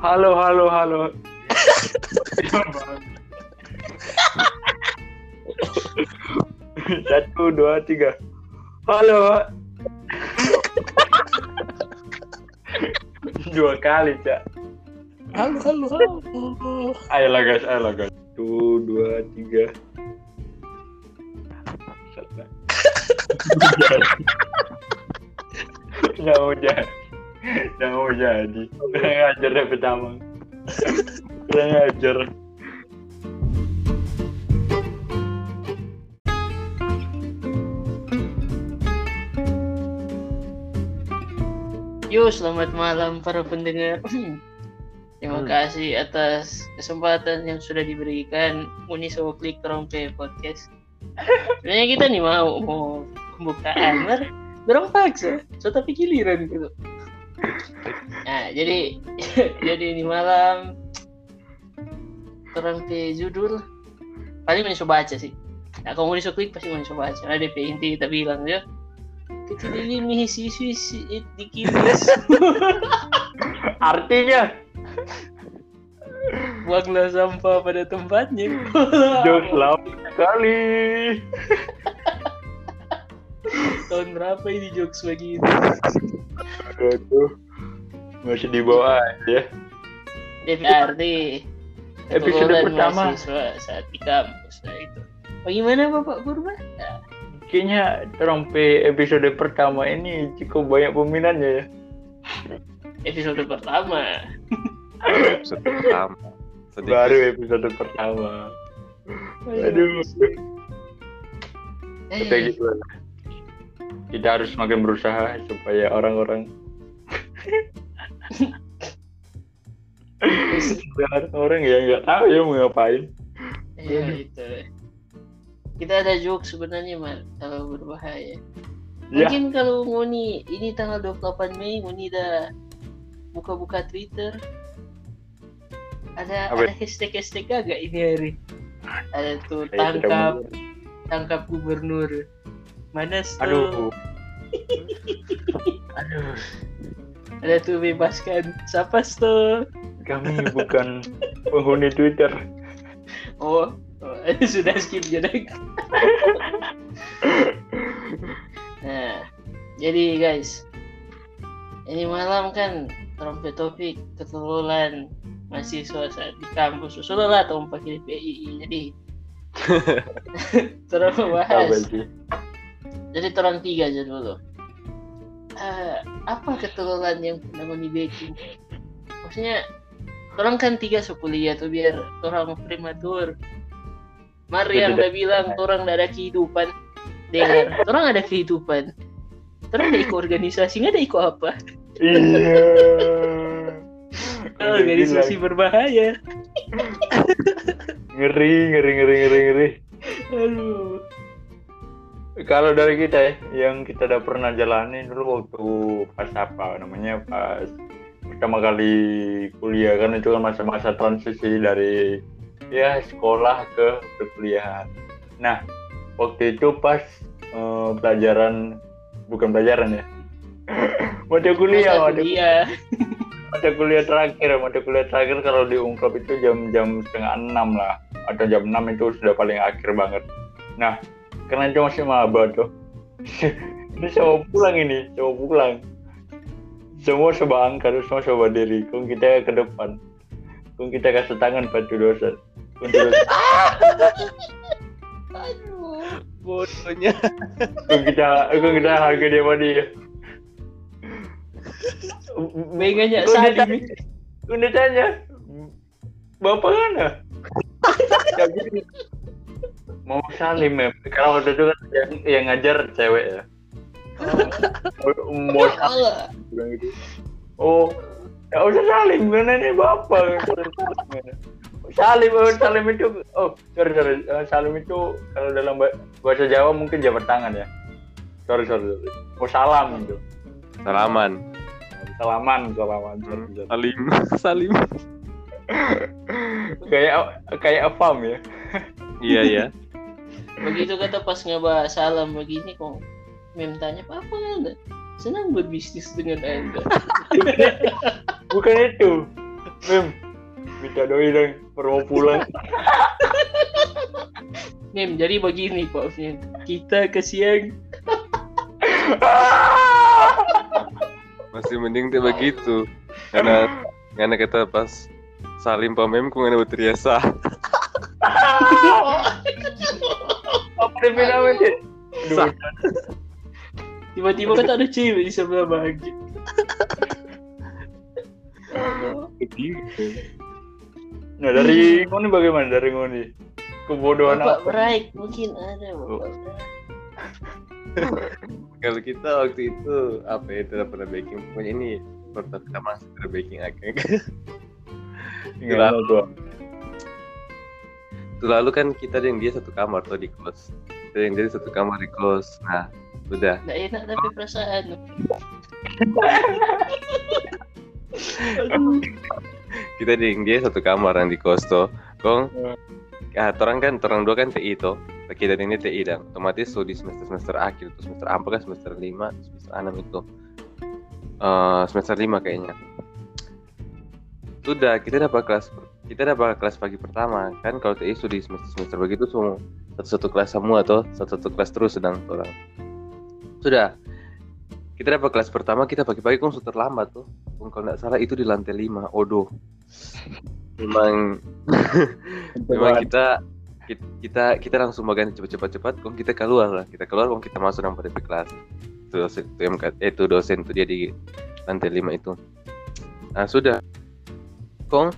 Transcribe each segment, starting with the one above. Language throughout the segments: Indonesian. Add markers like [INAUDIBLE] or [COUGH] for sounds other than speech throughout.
Halo, halo, halo. [LAUGHS] Satu, dua, tiga. Halo. Dua kali, Cak. Halo, halo, halo. Ayolah guys, ayolah guys. Satu, dua, tiga. Nggak mau jadi. Nggak mau jadi. Kurang ajar deh pertama. Kurang ajar. Yo, selamat malam para pendengar. Terima Hmm. kasih atas kesempatan yang sudah diberikan Uni So Klik Trompe Podcast. Sebenarnya kita nih mau mau pembukaan, mer, dorong paksa, so tapi giliran gitu. Nah, jadi [LAUGHS] jadi ini malam Trompe judul paling mau coba baca sih. Nah, kalau mau Klik pasti mau coba baca. Ada DP inti kita bilang ya. Kecil ini misi sisi dikiris. [LAUGHS] Artinya, buanglah sampah pada tempatnya. [LAUGHS] laut sekali. Tahun berapa ini jokes begitu? Aduh, masih di bawah aja. DPRD. Episode pertama. saat di kampus. Nah, itu. Bagaimana Bapak Purba? Nah, Kayaknya trompe episode pertama ini cukup banyak peminatnya ya. episode pertama. episode pertama. Sedikit. Baru episode pertama. Aduh. Eh, Kita gitu lah. Kita harus makin berusaha supaya orang-orang orang ya nggak tahu ya mau ngapain. Iya itu. Kita ada jokes sebenarnya mal kalau berbahaya. Ya, Mungkin kalau Moni ini tanggal 28 Mei Moni udah buka-buka Twitter. Ada Apa? ada hashtag hashtag agak ini hari. Ada tuh tangkap tangkap gubernur. Mana tuh? Aduh. [LAUGHS] Aduh, Ada tuh bebaskan siapa tuh? kami bukan penghuni Twitter. Oh, oh [LAUGHS] sudah skip jadi. [LAUGHS] nah, jadi guys, ini malam kan trompet topik ketelulan mahasiswa saat di kampus usul lah tahun pakai PII jadi terus bahas jadi terang tiga aja dulu Eh, apa ketelulan yang pernah Moni baking maksudnya orang kan tiga sekuliah tuh biar orang prematur. Mari yang udah bilang orang ada kehidupan. Dengar [LAUGHS] orang ada kehidupan. Orang ada ikut organisasi nggak ada ikut apa? Iya. [LAUGHS] Organisasi berbahaya. [LAUGHS] Ngeri, ngeri, ngeri, ngeri, ngeri. aduh Kalau dari kita ya, yang kita udah pernah jalani dulu waktu pas apa namanya pas pertama kali kuliah kan itu kan masa-masa transisi dari ya sekolah ke perkuliahan. Nah waktu itu pas eh, pelajaran bukan pelajaran ya, [COUGHS] mata kuliah, mata, kuliah [LAUGHS] mata kuliah terakhir, mata kuliah terakhir kalau diungkap itu jam-jam setengah enam lah atau jam enam itu sudah paling akhir banget. Nah karena itu masih maba tuh. Ini sama pulang ini sama pulang. Semua coba angkat semua coba diri. Kung kita ke depan. Kung kita kasih tangan pada dosen kung kita, aduh Bodohnya. kung kita kung kita harga dia dia Meganya ditanya- kung ditanya bapak mana? Ya, gini. Mau salim ya kalau waktu itu kan yang, yang ngajar cewek ya mau, mau [LAUGHS] salim bilang gitu. Oh, ya usah salim karena ini bapak. salim, oh, salim itu, oh sorry sorry, Eh, salim itu kalau dalam ba- bahasa Jawa mungkin jabat tangan ya. Sorry sorry, sorry. Oh salam itu, Salaman. salaman, salaman. sorry, sorry. Salim. [LAUGHS] Salim. Kayak kayak afam ya. Iya ya. Begitu kata pas ngebahas salam begini kok mem tanya apa anda senang berbisnis dengan anda [LAUGHS] Bukan itu, Mem, minta doi dong, mau pulang. [LAUGHS] Mem, jadi begini Pak Mem. Kita ke siang. [LAUGHS] Masih mending dia begitu. Karena karena kita pas salim pamem ku ngana berteriasa. Ini? Sah. Tiba-tiba kan ada cewek di sebelah bahagia. Nah dari Ngoni bagaimana dari Ngoni? Kebodohan Bapak apa? Braik mungkin ada Bapak Braik. [LAUGHS] Kalau kita waktu itu apa ya tidak pernah baking pokoknya ini pertama kita baking agak. Nggak tahu Itu lalu kan kita dan dia satu kamar tuh di kos. Kita yang dia satu kamar di kos. Nah, sudah. Nggak enak tapi perasaan. [LAUGHS] Kita dengan dia satu kamar yang di kos tuh. Kong, Hmm. ah, orang kan, orang dua kan TI tuh. Kita dan ini TI dan otomatis tuh di semester semester akhir tuh semester apa kan semester lima, semester enam itu. Eh, semester lima kayaknya. Sudah, kita dapat kelas kita dapat kelas pagi pertama kan? Kalau TI sudah di semester semester begitu semua satu satu kelas semua tuh satu satu kelas terus sedang orang. Sudah. Kita dapat kelas pertama kita pagi-pagi kok sudah terlambat tuh. Kalau nggak salah itu di lantai lima. Odo memang [LAUGHS] memang kita kita- kita langsung makan cepat-cepat cepat kok kita keluar lah. Kita keluar kok kita masuk dalam pada kelas. Itu dosen itu MK eh, itu dosen itu dia di lantai lima itu. Nah sudah. Kong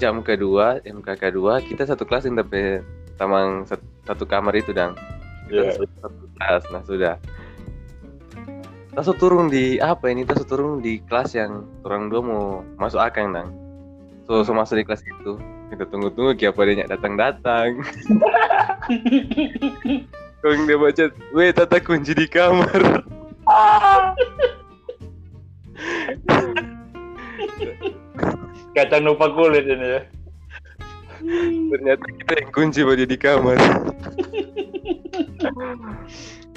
jam kedua MK kedua kita satu kelas yang tapi tamang sat- satu kamar itu dang kita Iya. satu kelas nah sudah Tasu turun di apa ini? Tasu turun di kelas yang orang dua mau masuk akang dang. So, so masuk di kelas itu. Kita tunggu-tunggu kiapa dia datang datang. [LAUGHS] Kau dia baca, weh tata kunci di kamar. [LAUGHS] Kacang lupa kulit ini ya. Ternyata kita yang kunci baju di kamar.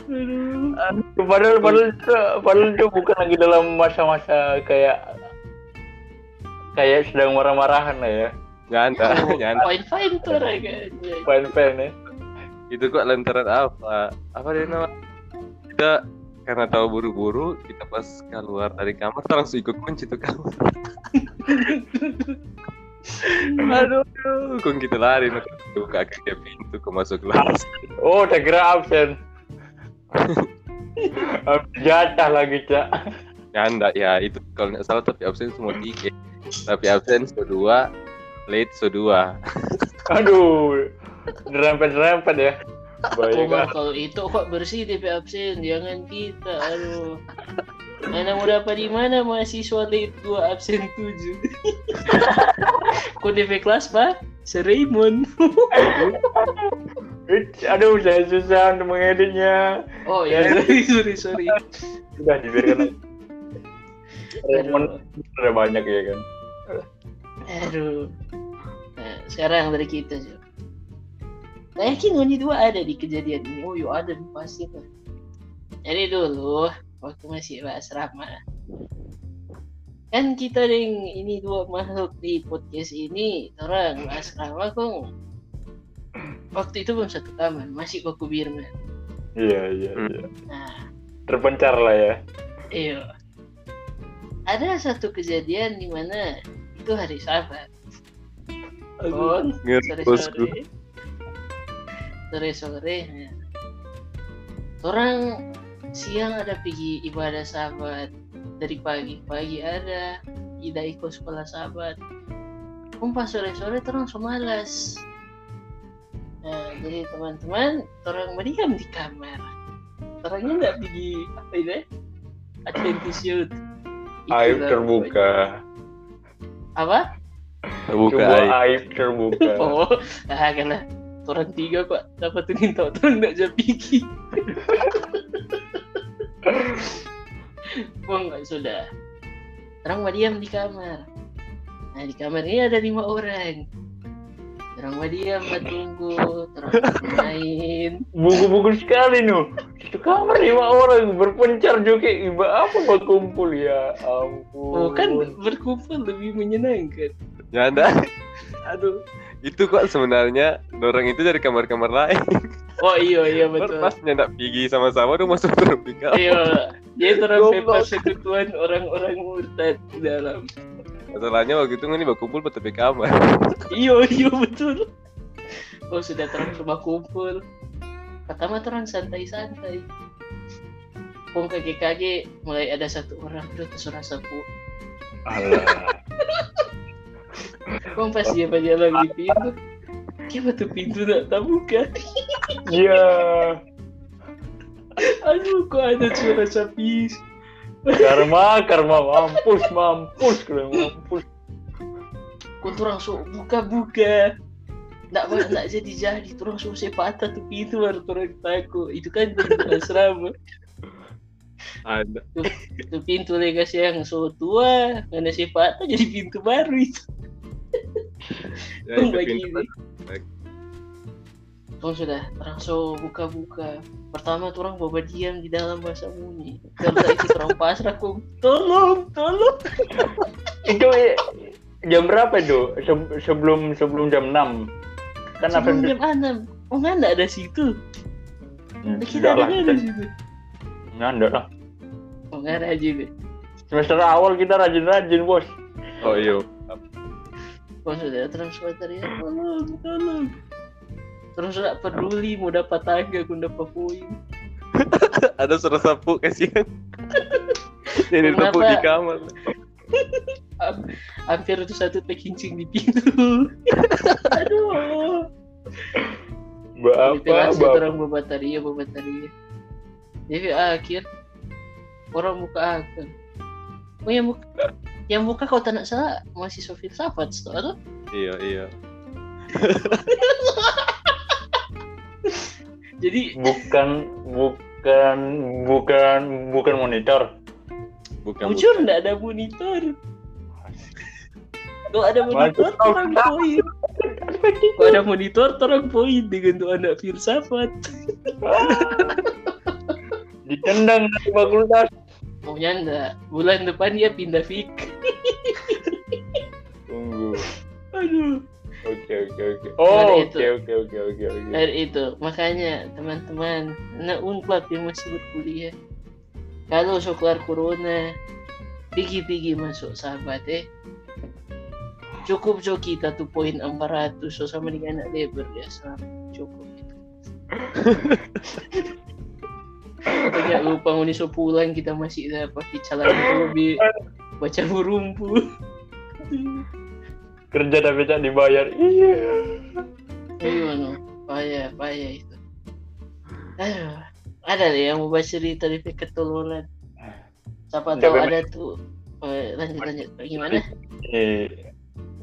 Aduh. Padahal padahal itu, padahal itu bukan lagi dalam masa-masa kayak kayak sedang marah-marahan lah ya. Nyanta, nyanta. Fine fine tuh kan. Pen-pen ya. Itu kok lantaran apa? Apa dia nama? Kita karena tahu buru-buru, kita pas keluar dari kamar langsung ikut kunci tuh kamar. [LAUGHS] Aduh, kok kita lari, buka kaki pintu, kok masuk kelas. Oh, tak kira absen. [LAUGHS] Jatah lagi, Cak. Nyanda, ya itu kalau nggak salah tapi absen semua tiga. Tapi absen so dua, late so dua. Aduh. Nerempet-nerempet ya. Baik. Kalau itu kok bersih DP absen, jangan kita. Aduh. Mana mau dapat di mana mahasiswa late dua absen tujuh. [LAUGHS] Kok DP kelas pak? Seremon. [LAUGHS] Aduh, saya susah untuk mengeditnya. Oh ya, sorry [LAUGHS] sorry sorry. Sudah dibiarkan. Raymond ada banyak ya kan. Aduh. Nah, sekarang dari kita sih. Nah, yakin ini dua ada di kejadian ini. Oh, yuk ada nih, pasti tuh. Jadi dulu waktu masih asrama. Kan kita ding ini dua makhluk di podcast ini orang asrama kok waktu itu belum satu kamar masih kok Birman. Iya, iya, Hmm. iya. Nah, Terpencar lah ya. Iya. Ada satu kejadian di mana itu hari Sabat. Oh, Ngeri bosku. Sore-sore. Ya. Orang siang ada pergi ibadah Sabat. Dari pagi pagi ada tidak ikut sekolah Sabat. Pas sore-sore orang semalas. Nah, jadi teman-teman, orang berdiam di kamar. Orangnya nggak pergi apa itu ya? Adventist Youth. Aib terbuka. Apa? Buka Sebuah aib. aib terbuka. [LAUGHS] Oh, ah karena orang tiga pak dapat tuh tahu orang nggak jadi oh nggak sudah. Orang diam di kamar. Nah di kamar ini ada lima orang. Orang diam tunggu, terus main. Buku-buku sekali nu. Itu kamar lima orang berpencar juga iba apa berkumpul ya ampun. Oh kan berkumpul lebih menyenangkan. Nyanda. Aduh. Itu kok sebenarnya orang itu dari kamar-kamar lain. Oh iya iya betul. Pas nyanda pergi sama-sama udah masuk terpikat. Iya, dia Goblok. bebas sekutuan orang-orang murtad di dalam. Masalahnya waktu itu ini berkumpul di tepi kamar. Iya iya betul. Oh sudah terang coba kumpul. Pertama terang santai-santai. Pung kaki-kaki mulai ada satu orang udah terserah sapu. Alah. [LAUGHS] Pung pas dia jalan di pintu. Kenapa tuh pintu tak terbuka? Iya. Aduh kok ada suara sapi. Karma, karma mampus, mampus, kalian mampus. Kau turang so buka-buka. Nggak boleh nggak jadi jadi turang so sepatah tuh pintu baru turang takut. Itu kan asrama. Ada. itu pintu legasi yang so tua mana si patah jadi pintu baru itu. [LAUGHS] Ya, itu lagi pintu. ini. Tung sudah. Terang so buka-buka. Pertama orang bawa diam di dalam bahasa muni karena itu orang pasrah kong tolong tolong. [LAUGHS] Itu eh, jam berapa itu? Se- sebelum sebelum jam 6 kan apa sebelum jam enam. Oh nggak ada situ. Hmm, kita ada di situ nggak ada lah. oh nggak ada juga Semester awal kita rajin-rajin bos. Oh iya. sudah terus ya tolong tolong terus sudah peduli mau dapat tangga aku dapat poin [LAUGHS] Ada suara sapu kasihan. [LAUGHS] Jadi sapu di kamar. Am- [LAUGHS] hampir itu satu terkincing di pintu. Aduh. Bapak, Ventilasi bapak. orang bawa bataria, bawa bataria. Jadi akhir orang buka akun. Oh yang buka, yang buka kau tak nak salah masih Sofil Safat, atau? Iya iya. [LAUGHS] Jadi Bukan, bukan, bukan, bukan monitor. Bukan. jujur nggak ada monitor. Kalau ada monitor, orang poin. Kalau ada monitor, orang poin dengan tuh anak filsafat. Ditendang dari fakultas. Maunya enggak. Bulan depan dia pindah fik. Tunggu. Aduh. Oke oke oke. Oh oke oke oke oke oke. dari itu makanya teman-teman nah unpad yang masih berkuliah kalau so keluar corona pergi-pergi masuk sahabat eh cukup so kita tuh poin 400 so sama dengan anak lebar ya sama cukup itu [LAUGHS] Banyak lupa nguni so pulang kita masih ada pakai calon lebih baca burumpu Kerja tapi tak dibayar. Iya. Iya, no. payah, payah itu. Aduh, ada deh yang mau baca cerita di ketuluran. Siapa tahu ada tuh. Eh, lanjut lanjut. Gimana? Eh,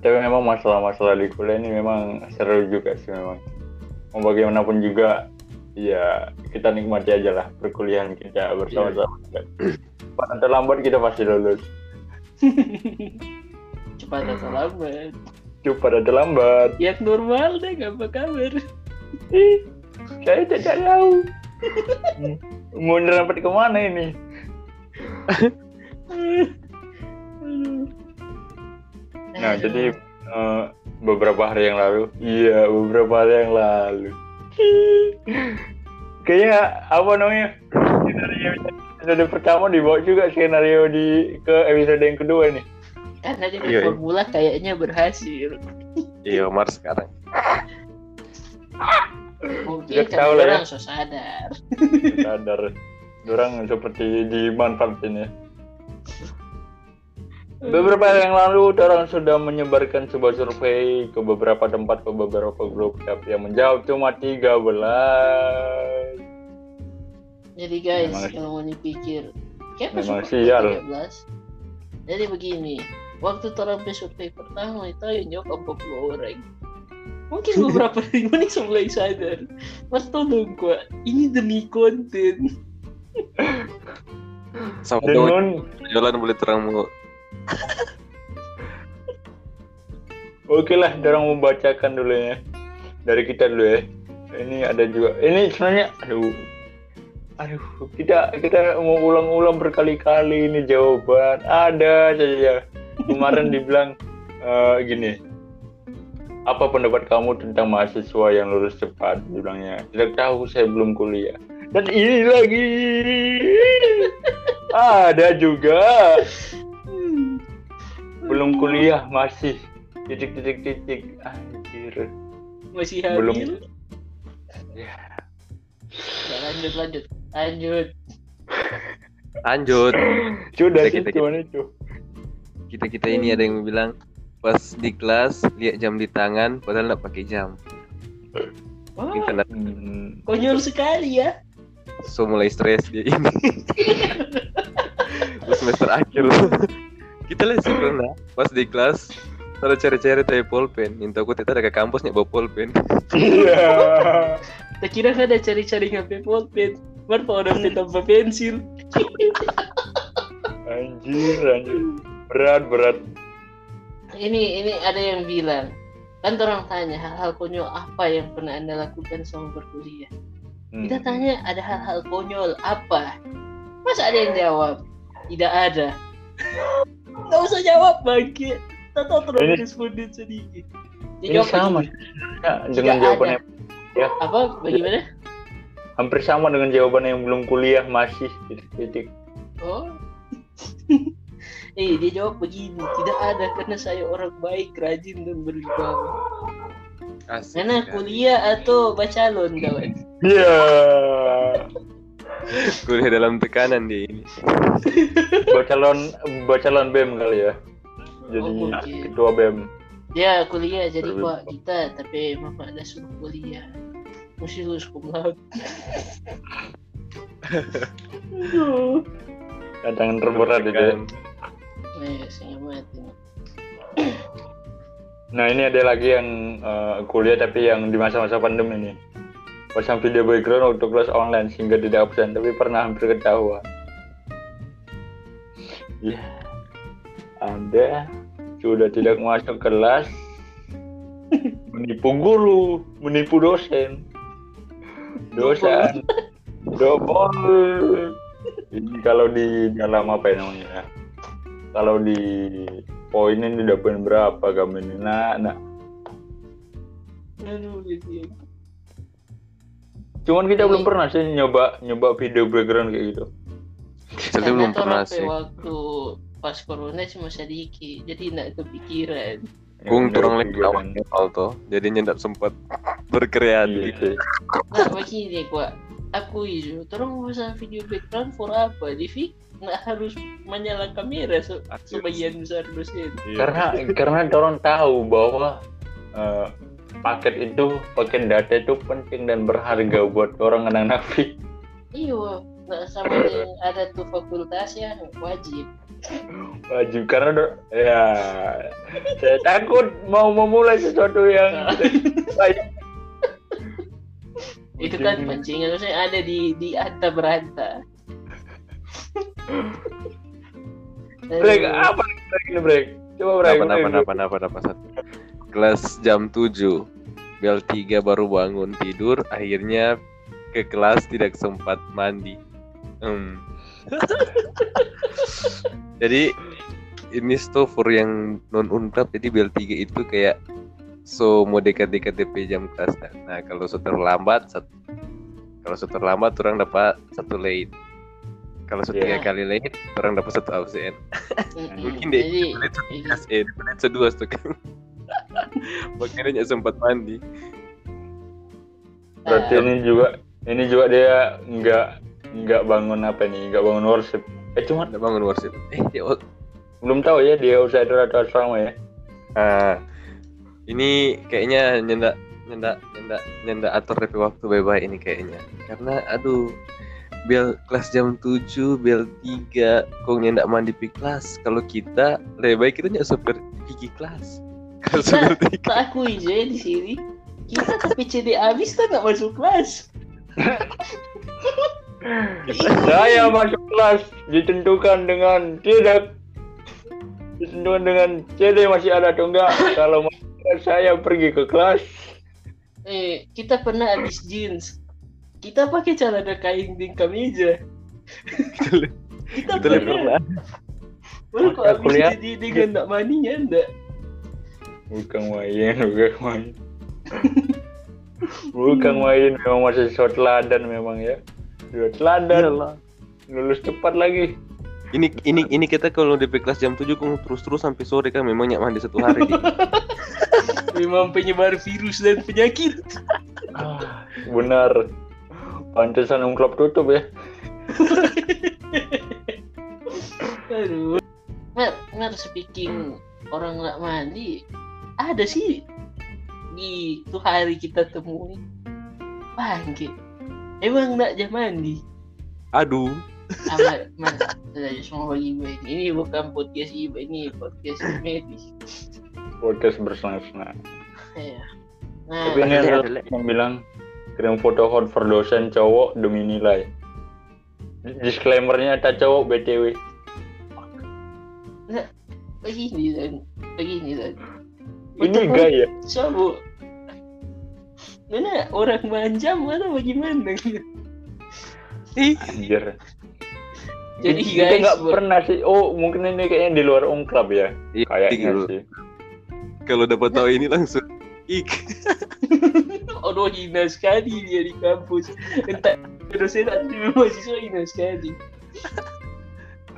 tapi memang masalah-masalah di kuliah ini memang seru juga sih memang. Mau bagaimanapun juga, ya kita nikmati aja lah perkuliahan kita bersama-sama. Cepat atau lambat kita pasti lulus. [LAUGHS] Cepat atau lambat. Cepat atau lambat. Yang normal deh, apa kabar? [LAUGHS] Saya tidak tahu. [LAUGHS] Mau nyerempet ke mana ini? Nah, jadi eh, beberapa hari yang lalu, iya beberapa hari yang lalu, [LAUGHS] kayaknya apa namanya skenario episode pertama dibawa juga skenario di ke episode yang kedua nih. karena dia Iya, iya. formula kayaknya berhasil. Iya Omar sekarang. Mungkin karena tahu lah ya. orang so sadar. Sadar, orang seperti dimanfaatin ya. Beberapa hari yang lalu, orang sudah menyebarkan sebuah survei ke beberapa tempat, ke beberapa grup, tapi yang menjawab cuma 13. Jadi guys, Memang- kalau mau dipikir, masuk sial. 13. Jadi begini, waktu orang survei pertama itu yang jawab 40 orang. Mungkin [LAUGHS] beberapa mana yang mulai sadar. Mas tolong gua, ini demi konten. Sama Dan non, jalan boleh terang mau [LAUGHS] oke lah, orang membacakan dulu ya. Dari kita dulu ya. Ini ada juga, ini sebenarnya, aduh, aduh kita kita mau ulang-ulang berkali-kali ini jawaban. Ada saja kemarin [LAUGHS] dibilang eh, gini. Apa pendapat kamu tentang mahasiswa yang lulus cepat? Dibilangnya tidak tahu saya belum kuliah. Dan ini lagi. [LAUGHS] Ada juga belum kuliah masih titik titik titik anjir Masih Belum. hamil. Ya. Ya, lanjut lanjut lanjut. Lanjut. sudah Kita- sih kita- itu Kita kita ini ada yang bilang pas di kelas lihat jam di tangan padahal nggak pakai jam. Wah, Hmm, konyol sekali ya. so mulai stres dia ini. [LAUGHS] Semester akhir. [LAUGHS] kita lihat sih pernah pas di kelas ada cari-cari tanya pulpen. Minta aku tidak ada ke kampus bawa pulpen. iya [LAUGHS] Tak kira ada cari-cari HP pulpen. Baru pak orang tanpa pensil. [LAUGHS] anjir anjir berat berat Ini ini ada yang bilang kan orang tanya hal-hal konyol apa yang pernah anda lakukan selama berkuliah. Hmm. Kita tanya ada hal-hal konyol apa? Masa ada yang jawab? Tidak ada. Gak usah jawab tahu terus Ini- responden sedikit. Dia ini jawab sama. Ya, dengan Tidak jawaban ada. yang Apa? Bagaimana? hampir sama dengan jawaban yang belum kuliah masih titik titik Oh. [LAUGHS] eh dia jawab begini, tidak ada karena saya orang baik, rajin dan berwibawa. Asik. Karena sekali. kuliah atau bacalon kawan. iya [LAUGHS] kuliah dalam tekanan dia ini. [LAUGHS] bacalon bacalon bem kali ya jadi Oh, mungkin. ketua bem Dia kuliah jadi pak kita, tapi bapak ada suruh kuliah. Mesti lulus cum laude. [LAUGHS] Aduh. tantangan terberat itu ya. Eh. Nah ini ada lagi yang eh, kuliah tapi yang di masa-masa pandemi ini pasang video background untuk kelas online sehingga tidak absen tapi pernah hampir ketahuan. Ya, Anda sudah tidak masuk kelas, menipu guru, menipu dosen, dosa, double. Ini kalau di dalam apa ya namanya? Kalau di poin ini poin berapa kamu ini? Nah, nah. Aduh, gitu. Cuman kita belum pernah sih nyoba nyoba video background kayak gitu. Saya belum pernah sih. Waktu pas corona cuma sedikit, jadi tidak kepikiran. Gung Ya, turang udah lagi awal tuh. Jadinya tidak sempat berkreasi. Iya sih. Nah, begini gua aku itu, terus pasang video background for apa? Divi nggak harus menyala kamera se- sebagian besar dosen. Iya. Karena karena orang tahu bahwa eh, paket itu paket data itu penting dan berharga buat orang anak-anak FIK. Iya, nggak sama ada tuh fakultas yang wajib. wajib karena do- ya saya takut mau memulai sesuatu yang baik. [LAUGHS] Itu kan pancingan maksudnya ada di di anta beranta. break apa break ini break coba break Apa apa apa apa apa satu. Kelas jam 7 Bel 3 baru bangun tidur Akhirnya ke kelas tidak sempat mandi. Hmm. [LAUGHS] Jadi ini stofur yang non unprap jadi bel 3 itu kayak so mau dekat-dekat DP jam kelas. Nah kalau sudah terlambat satu kalau sudah terlambat orang dapat satu late. Kalau sudah tiga kali late orang dapat satu absen. [LAUGHS] Mungkin deh, Jadi, jadi sedua tuh kan makanya sempat mandi. Berarti ini juga ini juga dia nggak nggak bangun apa nih nggak bangun worship. Eh cuma nggak bangun worship. Eh dia belum tahu ya dia outsider atau asrama ya. Ah ini kayaknya nyendak nyendak nyendak nyendak atur DP waktu bye-bye ini kayaknya. Karena aduh bel kelas jam 7 bel 3 kok nyendak mandi pi kelas? Kalau kita lebih baik kita nyak super pergi kelas Kita- tak [LAUGHS] aku aja di sini. Kita tapi CD habis kan nggak masuk kelas. saya masuk kelas ditentukan dengan tidak ditentukan dengan CD masih ada atau enggak. [LAUGHS] Kalau masuk kelas, saya pergi ke kelas. Eh, kita pernah habis jeans. kita pakai celana kain di kemeja. Kita kita pernah. Baru kok Aku habis jadi dengan nak maninya enggak bukan main bukan main [LAUGHS] bukan main memang masih so teladan memang ya. Dua teladan Iyalah. lulus cepat lagi. Ini ini ini kita kalau DP kelas jam 7 kok terus terus sampai sore kan memang nyak mandi satu hari. Di. [LAUGHS] memang penyebar virus dan penyakit. Ah, benar. Pantesan klub tutup ya. [LAUGHS] Aduh. Mer, Mer speaking orang nggak mandi ada sih. Di tuh hari kita temui. Bangke emang nggak jam mandi? Aduh. amat man sudah semua bagi gue. Ini ini bukan podcast iba ini podcast medis. Podcast bersenang-senang. Ya nah tapi ini ada- ada ada- yang bilang kirim foto hot for dosen cowok demi nilai. Disclaimernya tak cowok btw begini dan begini dan ini Betul. gaya Sabu. Mana orang manjam atau bagaimana? Ih, anjir Jadi kita guys, nggak pernah sih oh mungkin ini kayaknya di luar ungklap ya Iya, kayaknya gitu. sih kalau dapat tahu ini langsung ik. [LAUGHS] Aduh hina sekali dia di kampus. Entah dosen atau mahasiswa hina sekali.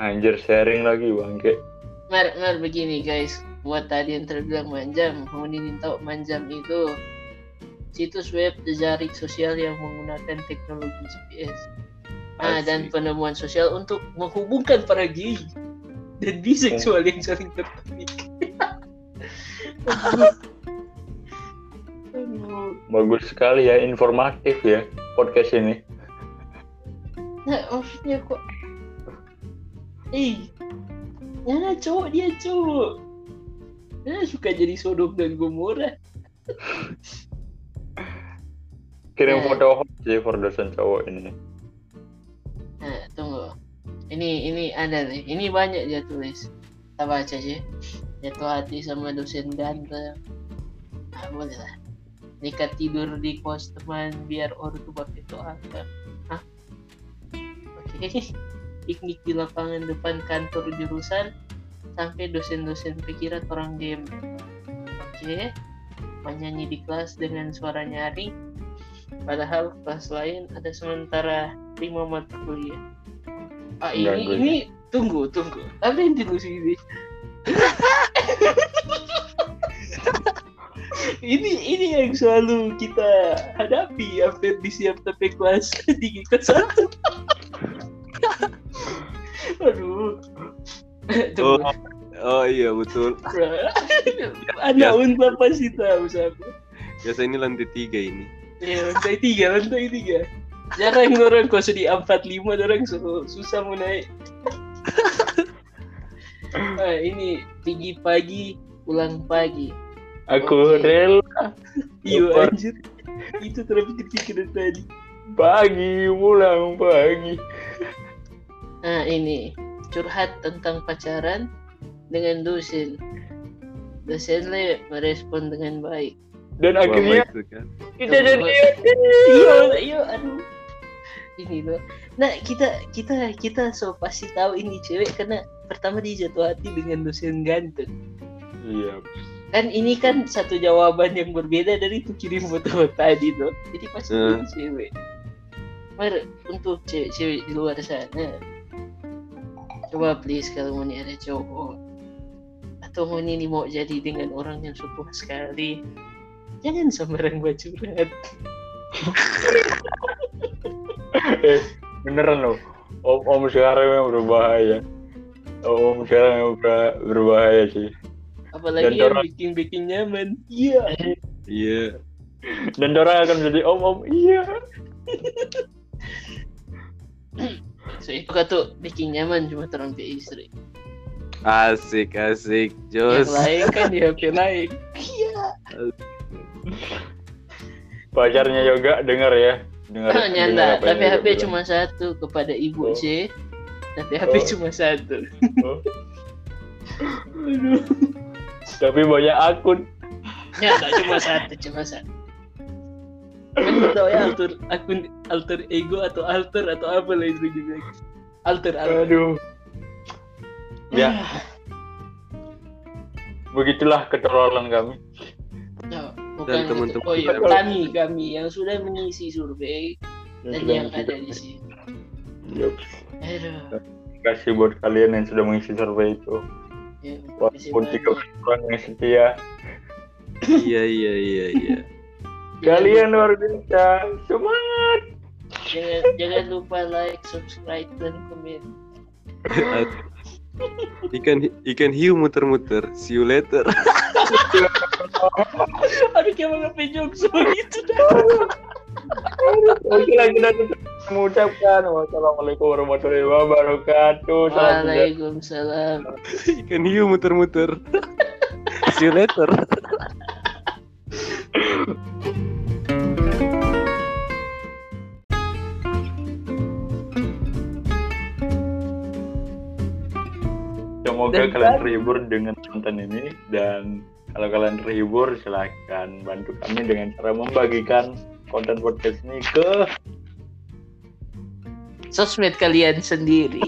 anjir sharing lagi bangke Mar, mar begini guys, buat tadi yang terbilang manjam, ingin tahu manjam itu situs web jejaring sosial yang menggunakan teknologi GPS. Nah, dan penemuan sosial untuk menghubungkan para gay dan biseksual yang saling tertarik. [LAUGHS] Bagus sekali ya informatif ya podcast ini Nah, maksudnya kok Eh Nah, cowok dia cowok Nah, suka jadi Sodom dan Gomora kirim Eh. foto hot sih for dosen cowok ini. Nah, tunggu. Ini, ini ada nih. Ini banyak dia tulis. Kita baca aja Jatuh hati sama dosen ganteng. Nah, boleh lah. Nikah tidur di kos teman Biar ortu pakai doa Hah? Oke. [LAUGHS] Piknik di lapangan depan kantor jurusan Sampai dosen-dosen pikiran orang game Oke Menyanyi di kelas dengan suara nyaring Padahal kelas lain ada sementara lima mata kuliah. Ah ini gue- ini tunggu tunggu. Apa yang ditulis ini? [LAUGHS] ini ini yang selalu kita hadapi hampir di siap tapi kelas tinggi ke satu. [LAUGHS] Aduh. [LAUGHS] Tunggu. Oh iya betul. [LAUGHS] Anak unta pasti tahu siapa. Biasa ini lantai tiga ini. Ya, lantai tiga, lantai tiga. Jarang orang kau sedih empat lima orang su- susah mau naik. nah, [LAUGHS] ini tinggi pagi, pulang pagi. aku Oke. rela Lapar. anjir. Itu terpikir pikiran tadi. pagi pulang pagi Nah, ini curhat tentang pacaran dengan dosen. Dosen le merespon dengan baik. dan Wah, akhirnya baik sekali. kita jadi Iya, iya, aduh. Ini loh. Nah, kita kita kita so pasti tahu ini cewek karena pertama dia jatuh hati dengan dosen ganteng. iya Kan ini kan satu jawaban yang berbeda dari itu kirim foto tadi tuh. Jadi pasti ini cewek. Mar, untuk cewek-cewek di luar sana. Coba please kalau mau ada cowok. Atau mau nih mau jadi dengan orang yang suka sekali. Jangan sembarang buat curhat [LAUGHS] eh beneran loh. Om om sekarang memang berbahaya. Om sekarang memang ber- berbahaya sih. Apalagi Dan yang orang- bikin bikin nyaman. Iya. Iya. dan orang akan jadi om om iya [LAUGHS] so itu kata bikin nyaman cuma terampi istri Asik asik yang Jos. lain kan di HP [LAUGHS] lain iya pacarnya yoga dengar ya dengar dengar nyanda yang tapi HP bilang. cuma satu kepada ibu Oh. C tapi HP Oh. cuma satu Oh. Aduh. tapi banyak akun ya tak cuma satu cuma satu tahu ya alter akun alter ego atau alter atau apa lah itu juga alter alter Aduh. Ya, begitulah keterlaluan kami. Nah, Dan bukan itu. teman-teman oh iya kami kami yang sudah mengisi survei dan yang mengisi ada di sini aduh Terima kasih buat kalian yang sudah mengisi survei itu. ya, Walaupun tiga orang yang setia. Iya iya iya iya. Kalian luar biasa. Semangat. jangan jangan lupa like subscribe dan komen [LAUGHS] ikan ikan hiu muter-muter. See you later. [LAUGHS] aduh kayak mau ngapain jokes begitu Oke lagi nanti mengucapkan wassalamualaikum warahmatullahi wabarakatuh. Waalaikumsalam ikan hiu muter-muter. See you later. [LAUGHS] Semoga dan kalian terhibur dengan konten ini dan kalau kalian terhibur silahkan bantu kami dengan cara membagikan konten podcast ini ke sosmed kalian sendiri.